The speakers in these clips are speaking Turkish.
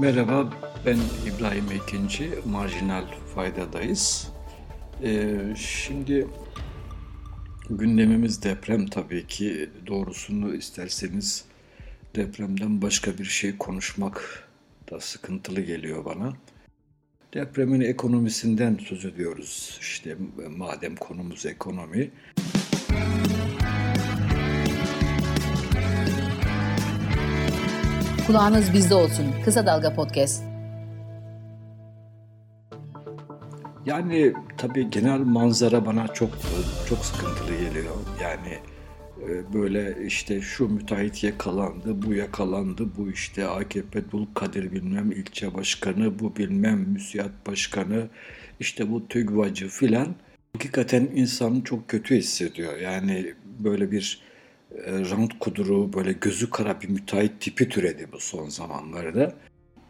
Merhaba, ben İbrahim Ekinci, Marjinal Fayda'dayız. Ee, şimdi gündemimiz deprem tabii ki. Doğrusunu isterseniz depremden başka bir şey konuşmak da sıkıntılı geliyor bana. Depremin ekonomisinden söz ediyoruz. İşte madem konumuz ekonomi. Kulağınız bizde olsun. Kısa Dalga Podcast. Yani tabii genel manzara bana çok çok sıkıntılı geliyor. Yani e, böyle işte şu müteahhit yakalandı, bu yakalandı, bu işte AKP Dul Kadir bilmem ilçe başkanı, bu bilmem müsiyat başkanı, işte bu TÜGVACı filan. Hakikaten insan çok kötü hissediyor. Yani böyle bir rant kuduru, böyle gözü kara bir müteahhit tipi türedi bu son zamanlarda.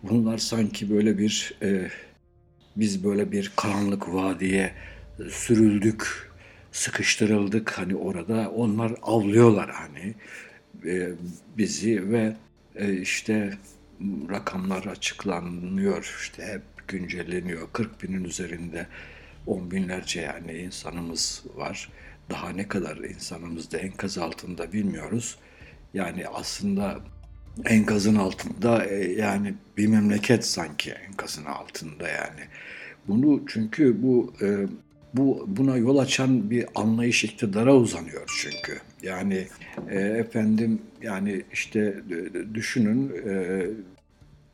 Bunlar sanki böyle bir, e, biz böyle bir karanlık vadiye e, sürüldük, sıkıştırıldık hani orada. Onlar avlıyorlar hani e, bizi ve e, işte rakamlar açıklanıyor, işte hep güncelleniyor. 40 binin üzerinde on binlerce yani insanımız var daha ne kadar insanımız da enkaz altında bilmiyoruz. Yani aslında enkazın altında e, yani bir memleket sanki enkazın altında yani. Bunu çünkü bu e, bu buna yol açan bir anlayış iktidara uzanıyor çünkü. Yani e, efendim yani işte düşünün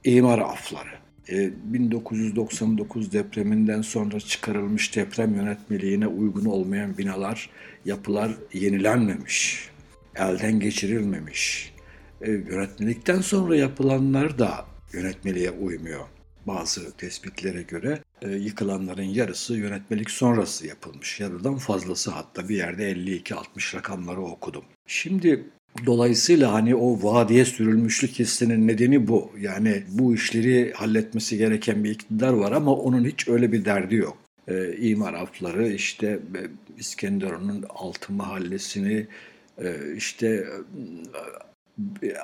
imar afları 1999 e, depreminden sonra çıkarılmış deprem yönetmeliğine uygun olmayan binalar, yapılar yenilenmemiş, elden geçirilmemiş. E, yönetmelikten sonra yapılanlar da yönetmeliğe uymuyor. Bazı tespitlere göre e, yıkılanların yarısı yönetmelik sonrası yapılmış. Yarıdan fazlası hatta bir yerde 52-60 rakamları okudum. Şimdi Dolayısıyla hani o vadiye sürülmüşlük hissinin nedeni bu. Yani bu işleri halletmesi gereken bir iktidar var ama onun hiç öyle bir derdi yok. Ee, imar afları işte e, İskenderun'un altı mahallesini e, işte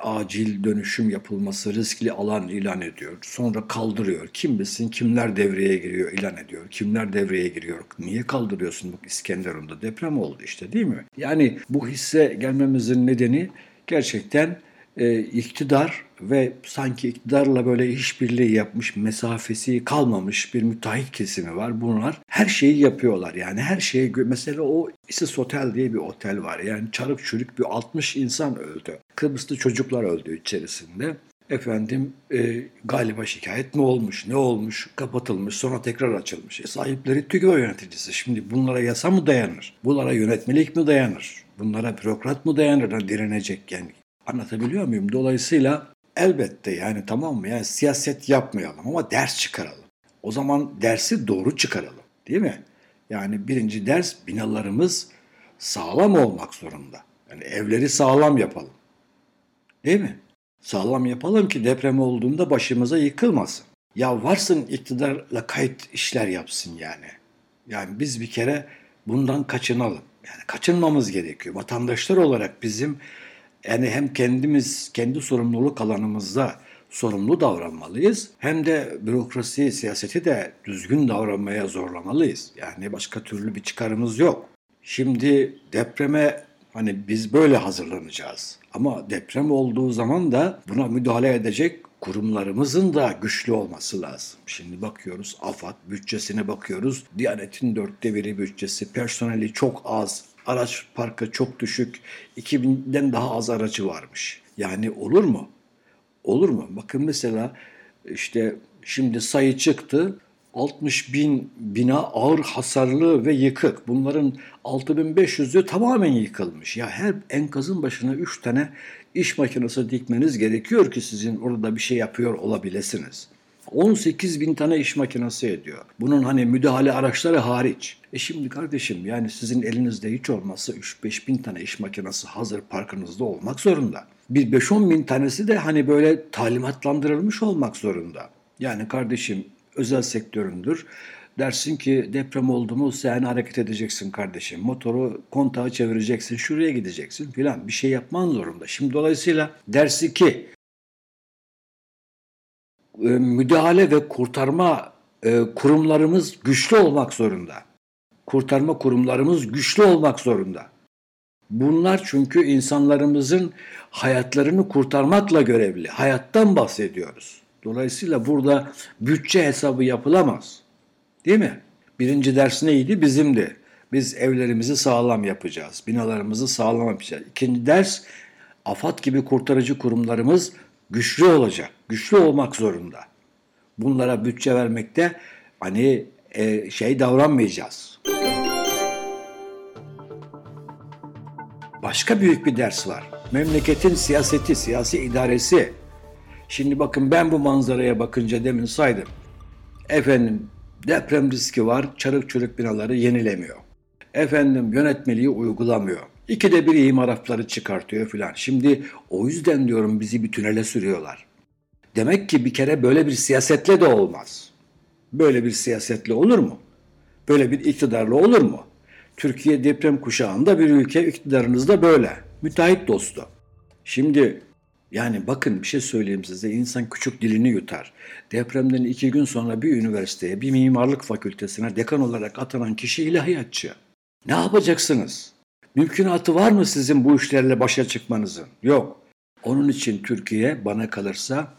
acil dönüşüm yapılması riskli alan ilan ediyor. Sonra kaldırıyor. Kim bilsin kimler devreye giriyor ilan ediyor. Kimler devreye giriyor. Niye kaldırıyorsun? Bak İskenderun'da deprem oldu işte değil mi? Yani bu hisse gelmemizin nedeni gerçekten e, iktidar ve sanki iktidarla böyle işbirliği yapmış, mesafesi kalmamış bir müteahhit kesimi var. Bunlar her şeyi yapıyorlar. Yani her şeyi mesela o Isis Otel diye bir otel var. Yani çarık çürük bir 60 insan öldü. Kıbrıslı çocuklar öldü içerisinde. Efendim e, galiba şikayet mi olmuş, ne olmuş, kapatılmış, sonra tekrar açılmış. E, sahipleri TÜGVA yöneticisi. Şimdi bunlara yasa mı dayanır? Bunlara yönetmelik mi dayanır? Bunlara bürokrat mı dayanır? Direnecek yani. Anlatabiliyor muyum? Dolayısıyla elbette yani tamam mı? Yani siyaset yapmayalım ama ders çıkaralım. O zaman dersi doğru çıkaralım. Değil mi? Yani birinci ders binalarımız sağlam olmak zorunda. Yani evleri sağlam yapalım. Değil mi? Sağlam yapalım ki deprem olduğunda başımıza yıkılmasın. Ya varsın iktidarla kayıt işler yapsın yani. Yani biz bir kere bundan kaçınalım. Yani kaçınmamız gerekiyor. Vatandaşlar olarak bizim yani hem kendimiz kendi sorumluluk alanımızda sorumlu davranmalıyız hem de bürokrasi, siyaseti de düzgün davranmaya zorlamalıyız. Yani başka türlü bir çıkarımız yok. Şimdi depreme hani biz böyle hazırlanacağız. Ama deprem olduğu zaman da buna müdahale edecek kurumlarımızın da güçlü olması lazım. Şimdi bakıyoruz AFAD bütçesine bakıyoruz. Diyanet'in dörtte biri bütçesi, personeli çok az, araç parkı çok düşük, 2000'den daha az aracı varmış. Yani olur mu? Olur mu? Bakın mesela işte şimdi sayı çıktı. 60 bin bina ağır hasarlı ve yıkık. Bunların 6500'ü tamamen yıkılmış. Ya her enkazın başına 3 tane iş makinesi dikmeniz gerekiyor ki sizin orada bir şey yapıyor olabilirsiniz. 18 bin tane iş makinesi ediyor. Bunun hani müdahale araçları hariç. E şimdi kardeşim yani sizin elinizde hiç olmazsa 3-5 bin tane iş makinesi hazır parkınızda olmak zorunda. Bir 5-10 bin tanesi de hani böyle talimatlandırılmış olmak zorunda. Yani kardeşim özel sektöründür. Dersin ki deprem oldu mu sen hareket edeceksin kardeşim. Motoru kontağı çevireceksin, şuraya gideceksin filan. Bir şey yapman zorunda. Şimdi dolayısıyla dersi ki müdahale ve kurtarma e, kurumlarımız güçlü olmak zorunda. Kurtarma kurumlarımız güçlü olmak zorunda. Bunlar çünkü insanlarımızın hayatlarını kurtarmakla görevli. Hayattan bahsediyoruz. Dolayısıyla burada bütçe hesabı yapılamaz. Değil mi? Birinci ders neydi? Bizimdi. Biz evlerimizi sağlam yapacağız. Binalarımızı sağlam yapacağız. İkinci ders AFAD gibi kurtarıcı kurumlarımız güçlü olacak. Güçlü olmak zorunda. Bunlara bütçe vermekte hani e, şey davranmayacağız. Başka büyük bir ders var. Memleketin siyaseti, siyasi idaresi. Şimdi bakın ben bu manzaraya bakınca demin saydım. Efendim deprem riski var, çarık çürük binaları yenilemiyor. Efendim yönetmeliği uygulamıyor. İkide bir hafları çıkartıyor filan. Şimdi o yüzden diyorum bizi bir tünele sürüyorlar. Demek ki bir kere böyle bir siyasetle de olmaz. Böyle bir siyasetle olur mu? Böyle bir iktidarla olur mu? Türkiye deprem kuşağında bir ülke iktidarınız da böyle. Müteahhit dostu. Şimdi yani bakın bir şey söyleyeyim size. İnsan küçük dilini yutar. Depremden iki gün sonra bir üniversiteye, bir mimarlık fakültesine dekan olarak atanan kişi ilahiyatçı. Ne yapacaksınız? Mümkünatı var mı sizin bu işlerle başa çıkmanızın? Yok. Onun için Türkiye bana kalırsa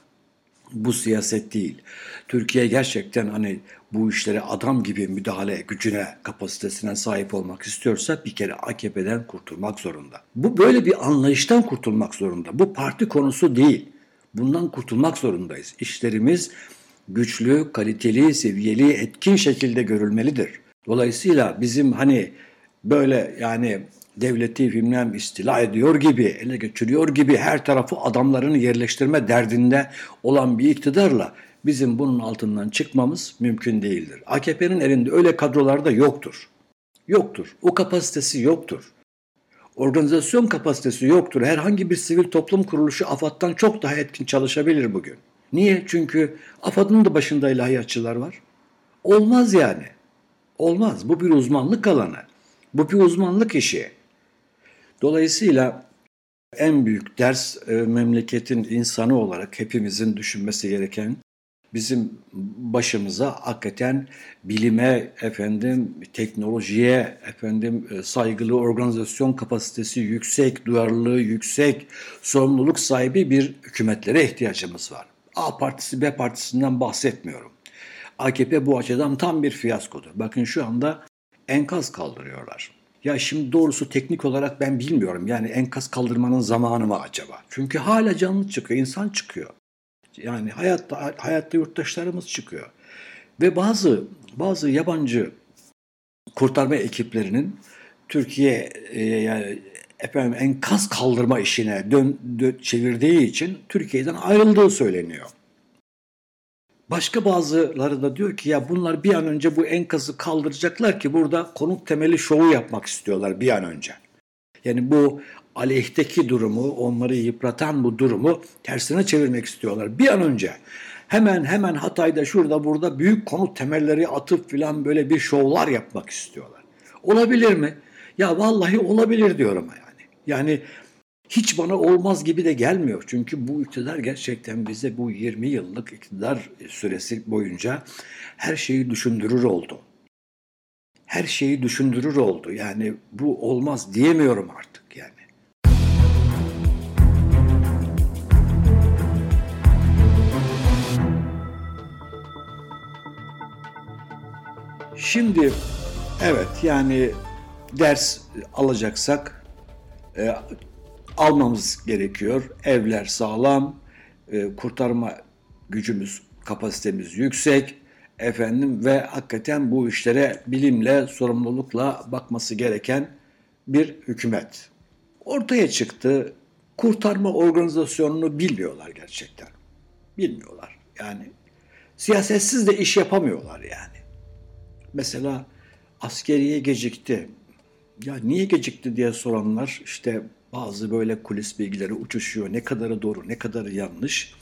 bu siyaset değil. Türkiye gerçekten hani bu işlere adam gibi müdahale gücüne, kapasitesine sahip olmak istiyorsa bir kere AKP'den kurtulmak zorunda. Bu böyle bir anlayıştan kurtulmak zorunda. Bu parti konusu değil. Bundan kurtulmak zorundayız. İşlerimiz güçlü, kaliteli, seviyeli, etkin şekilde görülmelidir. Dolayısıyla bizim hani böyle yani devleti bilmem istila ediyor gibi, ele geçiriyor gibi her tarafı adamlarını yerleştirme derdinde olan bir iktidarla bizim bunun altından çıkmamız mümkün değildir. AKP'nin elinde öyle kadrolar da yoktur. Yoktur. O kapasitesi yoktur. Organizasyon kapasitesi yoktur. Herhangi bir sivil toplum kuruluşu AFAD'dan çok daha etkin çalışabilir bugün. Niye? Çünkü AFAD'ın da başında ilahiyatçılar var. Olmaz yani. Olmaz. Bu bir uzmanlık alanı. Bu bir uzmanlık işi. Dolayısıyla en büyük ders e, memleketin insanı olarak hepimizin düşünmesi gereken bizim başımıza hakikaten bilime, efendim teknolojiye, efendim e, saygılı organizasyon kapasitesi yüksek, duyarlılığı yüksek, sorumluluk sahibi bir hükümetlere ihtiyacımız var. A partisi B partisinden bahsetmiyorum. AKP bu açıdan tam bir fiyaskodur. Bakın şu anda enkaz kaldırıyorlar. Ya şimdi doğrusu teknik olarak ben bilmiyorum. Yani enkaz kaldırmanın zamanı mı acaba? Çünkü hala canlı çıkıyor, insan çıkıyor. Yani hayatta hayatta yurttaşlarımız çıkıyor. Ve bazı bazı yabancı kurtarma ekiplerinin Türkiye e, yani efendim enkaz kaldırma işine dön, dön çevirdiği için Türkiye'den ayrıldığı söyleniyor. Başka bazıları da diyor ki ya bunlar bir an önce bu enkazı kaldıracaklar ki burada konut temeli şovu yapmak istiyorlar bir an önce. Yani bu aleyhteki durumu, onları yıpratan bu durumu tersine çevirmek istiyorlar bir an önce. Hemen hemen Hatay'da şurada burada büyük konut temelleri atıp filan böyle bir şovlar yapmak istiyorlar. Olabilir mi? Ya vallahi olabilir diyorum yani. Yani hiç bana olmaz gibi de gelmiyor. Çünkü bu iktidar gerçekten bize bu 20 yıllık iktidar süresi boyunca her şeyi düşündürür oldu. Her şeyi düşündürür oldu. Yani bu olmaz diyemiyorum artık yani. Şimdi evet yani ders alacaksak e, almamız gerekiyor. Evler sağlam, e, kurtarma gücümüz, kapasitemiz yüksek. Efendim ve hakikaten bu işlere bilimle, sorumlulukla bakması gereken bir hükümet. Ortaya çıktı. Kurtarma organizasyonunu bilmiyorlar gerçekten. Bilmiyorlar. Yani siyasetsiz de iş yapamıyorlar yani. Mesela askeriye gecikti. Ya niye gecikti diye soranlar işte bazı böyle kulis bilgileri uçuşuyor. Ne kadarı doğru, ne kadarı yanlış.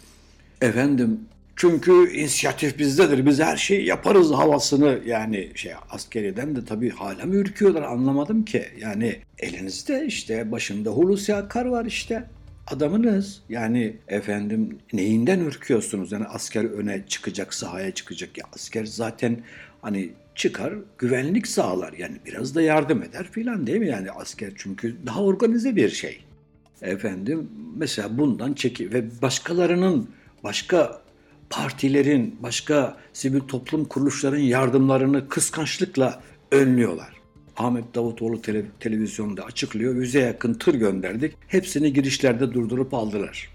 Efendim çünkü inisiyatif bizdedir. Biz her şeyi yaparız havasını yani şey askeriyeden de tabii hala mı ürküyorlar anlamadım ki. Yani elinizde işte başında Hulusi Akar var işte. adamınız. Yani efendim neyinden ürküyorsunuz? Yani asker öne çıkacak, sahaya çıkacak. Ya asker zaten hani çıkar, güvenlik sağlar. Yani biraz da yardım eder filan değil mi? Yani asker çünkü daha organize bir şey. Efendim mesela bundan çeki ve başkalarının başka partilerin, başka sivil toplum kuruluşlarının yardımlarını kıskançlıkla önlüyorlar. Ahmet Davutoğlu tele, televizyonda açıklıyor. Yüze yakın tır gönderdik. Hepsini girişlerde durdurup aldılar.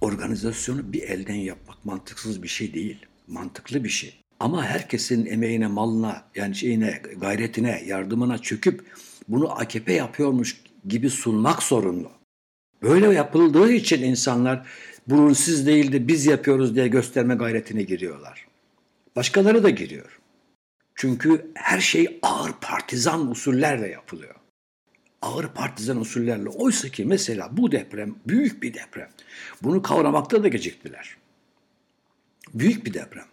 Organizasyonu bir elden yapmak mantıksız bir şey değil. Mantıklı bir şey. Ama herkesin emeğine, malına, yani şeyine, gayretine, yardımına çöküp bunu AKP yapıyormuş gibi sunmak zorunlu. Böyle yapıldığı için insanlar bunu siz değil de biz yapıyoruz diye gösterme gayretine giriyorlar. Başkaları da giriyor. Çünkü her şey ağır partizan usullerle yapılıyor. Ağır partizan usullerle. Oysa ki mesela bu deprem büyük bir deprem. Bunu kavramakta da geciktiler. Büyük bir deprem.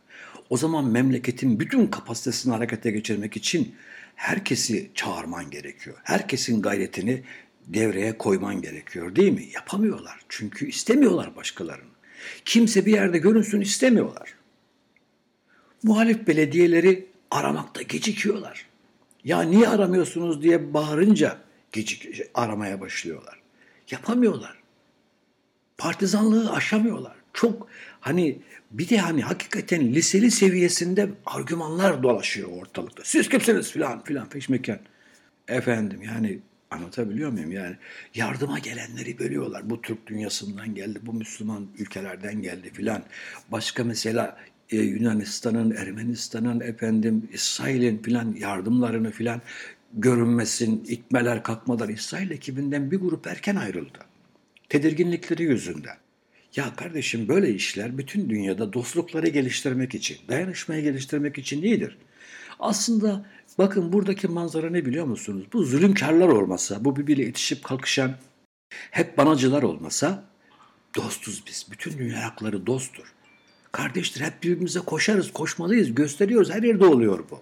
O zaman memleketin bütün kapasitesini harekete geçirmek için herkesi çağırman gerekiyor. Herkesin gayretini devreye koyman gerekiyor değil mi? Yapamıyorlar. Çünkü istemiyorlar başkalarını. Kimse bir yerde görünsün istemiyorlar. Muhalif belediyeleri aramakta gecikiyorlar. Ya niye aramıyorsunuz diye bağırınca gecik aramaya başlıyorlar. Yapamıyorlar. Partizanlığı aşamıyorlar. Çok hani bir de hani hakikaten liseli seviyesinde argümanlar dolaşıyor ortalıkta. Siz kimsiniz filan filan peşmeken. Efendim yani anlatabiliyor muyum? Yani yardıma gelenleri bölüyorlar. Bu Türk dünyasından geldi, bu Müslüman ülkelerden geldi filan. Başka mesela e, Yunanistan'ın, Ermenistan'ın, efendim İsrail'in filan yardımlarını filan görünmesin, itmeler, kalkmalar. İsrail ekibinden bir grup erken ayrıldı. Tedirginlikleri yüzünden. Ya kardeşim böyle işler bütün dünyada dostlukları geliştirmek için, dayanışmayı geliştirmek için iyidir. Aslında bakın buradaki manzara ne biliyor musunuz? Bu zulümkarlar olmasa, bu birbiriyle itişip kalkışan hep banacılar olmasa dostuz biz. Bütün dünya hakları dosttur. Kardeştir hep birbirimize koşarız, koşmalıyız, gösteriyoruz. Her yerde oluyor bu.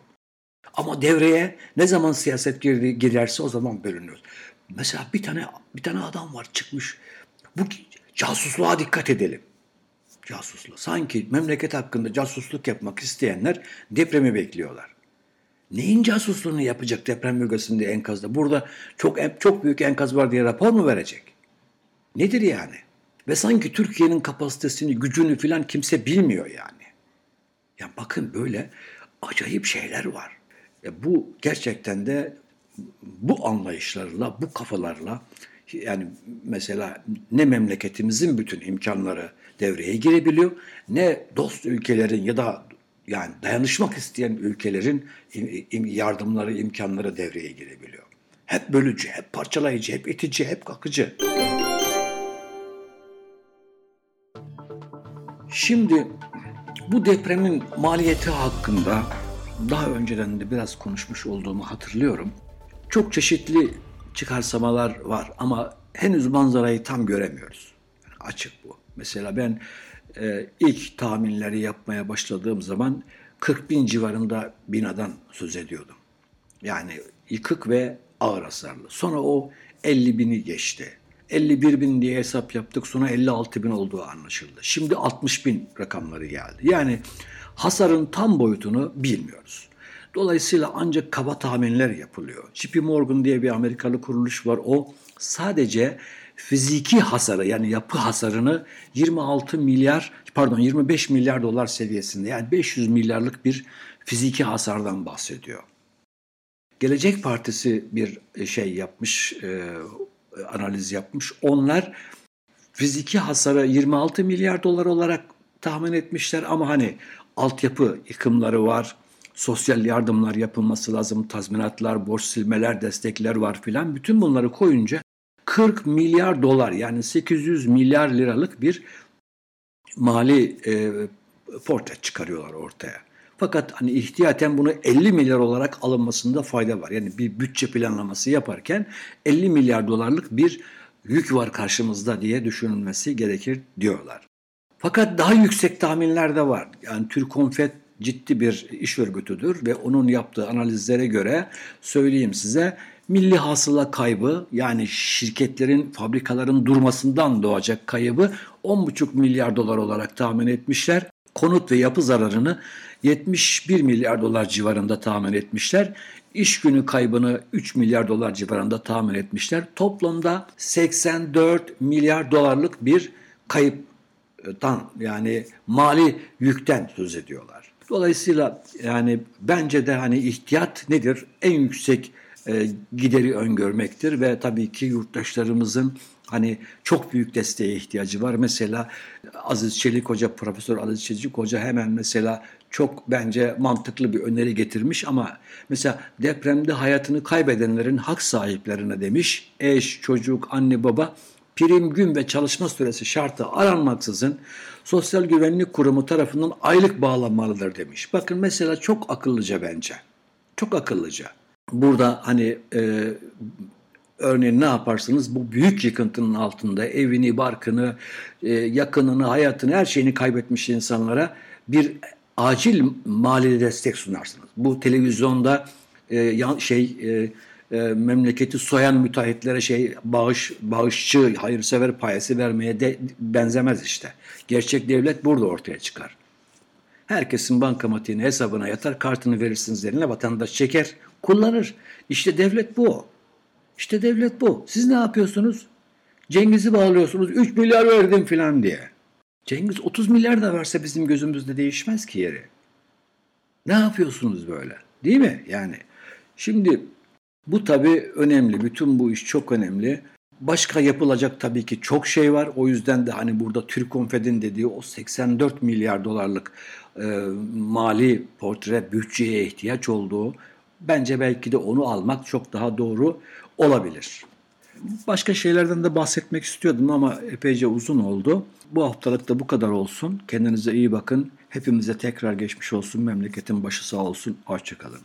Ama devreye ne zaman siyaset girerse o zaman bölünüyoruz. Mesela bir tane bir tane adam var çıkmış. Bu casusluğa dikkat edelim. Casusluğa. Sanki memleket hakkında casusluk yapmak isteyenler depremi bekliyorlar. Neyin casusluğunu yapacak deprem bölgesinde enkazda? Burada çok çok büyük enkaz var diye rapor mu verecek? Nedir yani? Ve sanki Türkiye'nin kapasitesini, gücünü filan kimse bilmiyor yani. Ya bakın böyle acayip şeyler var. Ya bu gerçekten de bu anlayışlarla, bu kafalarla yani mesela ne memleketimizin bütün imkanları devreye girebiliyor ne dost ülkelerin ya da yani dayanışmak isteyen ülkelerin yardımları, imkanları devreye girebiliyor. Hep bölücü, hep parçalayıcı, hep itici, hep kakıcı. Şimdi bu depremin maliyeti hakkında daha önceden de biraz konuşmuş olduğumu hatırlıyorum. Çok çeşitli çıkarsamalar var ama henüz manzarayı tam göremiyoruz. Yani açık bu. Mesela ben e, ilk tahminleri yapmaya başladığım zaman 40 bin civarında binadan söz ediyordum. Yani yıkık ve ağır hasarlı. Sonra o 50 bini geçti. 51 bin diye hesap yaptık sonra 56 bin olduğu anlaşıldı. Şimdi 60 bin rakamları geldi. Yani hasarın tam boyutunu bilmiyoruz. Dolayısıyla ancak kaba tahminler yapılıyor. JP Morgan diye bir Amerikalı kuruluş var. O sadece fiziki hasarı yani yapı hasarını 26 milyar pardon 25 milyar dolar seviyesinde yani 500 milyarlık bir fiziki hasardan bahsediyor. Gelecek Partisi bir şey yapmış, e, analiz yapmış. Onlar fiziki hasarı 26 milyar dolar olarak tahmin etmişler ama hani altyapı yıkımları var, sosyal yardımlar yapılması lazım, tazminatlar, borç silmeler, destekler var filan. Bütün bunları koyunca 40 milyar dolar yani 800 milyar liralık bir mali e, portre çıkarıyorlar ortaya. Fakat hani ihtiyaten bunu 50 milyar olarak alınmasında fayda var. Yani bir bütçe planlaması yaparken 50 milyar dolarlık bir yük var karşımızda diye düşünülmesi gerekir diyorlar. Fakat daha yüksek tahminler de var. Yani Türkonfet ciddi bir iş örgütüdür ve onun yaptığı analizlere göre söyleyeyim size Milli hasıla kaybı yani şirketlerin, fabrikaların durmasından doğacak kaybı 10,5 milyar dolar olarak tahmin etmişler. Konut ve yapı zararını 71 milyar dolar civarında tahmin etmişler. İş günü kaybını 3 milyar dolar civarında tahmin etmişler. Toplamda 84 milyar dolarlık bir kayıptan yani mali yükten söz ediyorlar. Dolayısıyla yani bence de hani ihtiyat nedir? En yüksek e, gideri öngörmektir ve tabii ki yurttaşlarımızın hani çok büyük desteğe ihtiyacı var. Mesela Aziz Çelik Hoca, Profesör Aziz Çelik Hoca hemen mesela çok bence mantıklı bir öneri getirmiş ama mesela depremde hayatını kaybedenlerin hak sahiplerine demiş eş, çocuk, anne, baba prim gün ve çalışma süresi şartı aranmaksızın Sosyal Güvenlik Kurumu tarafından aylık bağlanmalıdır demiş. Bakın mesela çok akıllıca bence. Çok akıllıca. Burada hani e, örneğin ne yaparsınız bu büyük yıkıntının altında evini, barkını, e, yakınını, hayatını, her şeyini kaybetmiş insanlara bir acil mali destek sunarsınız. Bu televizyonda e, şey e, e, memleketi soyan müteahhitlere şey bağış bağışçı, hayırsever payesi vermeye de benzemez işte. Gerçek devlet burada ortaya çıkar. Herkesin bankamatiğini hesabına yatar, kartını verirsiniz eline vatandaş çeker, kullanır. İşte devlet bu. İşte devlet bu. Siz ne yapıyorsunuz? Cengiz'i bağlıyorsunuz. 3 milyar verdim filan diye. Cengiz 30 milyar da verse bizim gözümüzde değişmez ki yeri. Ne yapıyorsunuz böyle? Değil mi? Yani şimdi bu tabii önemli. Bütün bu iş çok önemli. Başka yapılacak tabii ki çok şey var. O yüzden de hani burada Türk Konfed'in dediği o 84 milyar dolarlık e, mali portre bütçeye ihtiyaç olduğu bence belki de onu almak çok daha doğru olabilir. Başka şeylerden de bahsetmek istiyordum ama epeyce uzun oldu. Bu haftalık da bu kadar olsun. Kendinize iyi bakın. Hepimize tekrar geçmiş olsun. Memleketin başı sağ olsun. Hoşçakalın.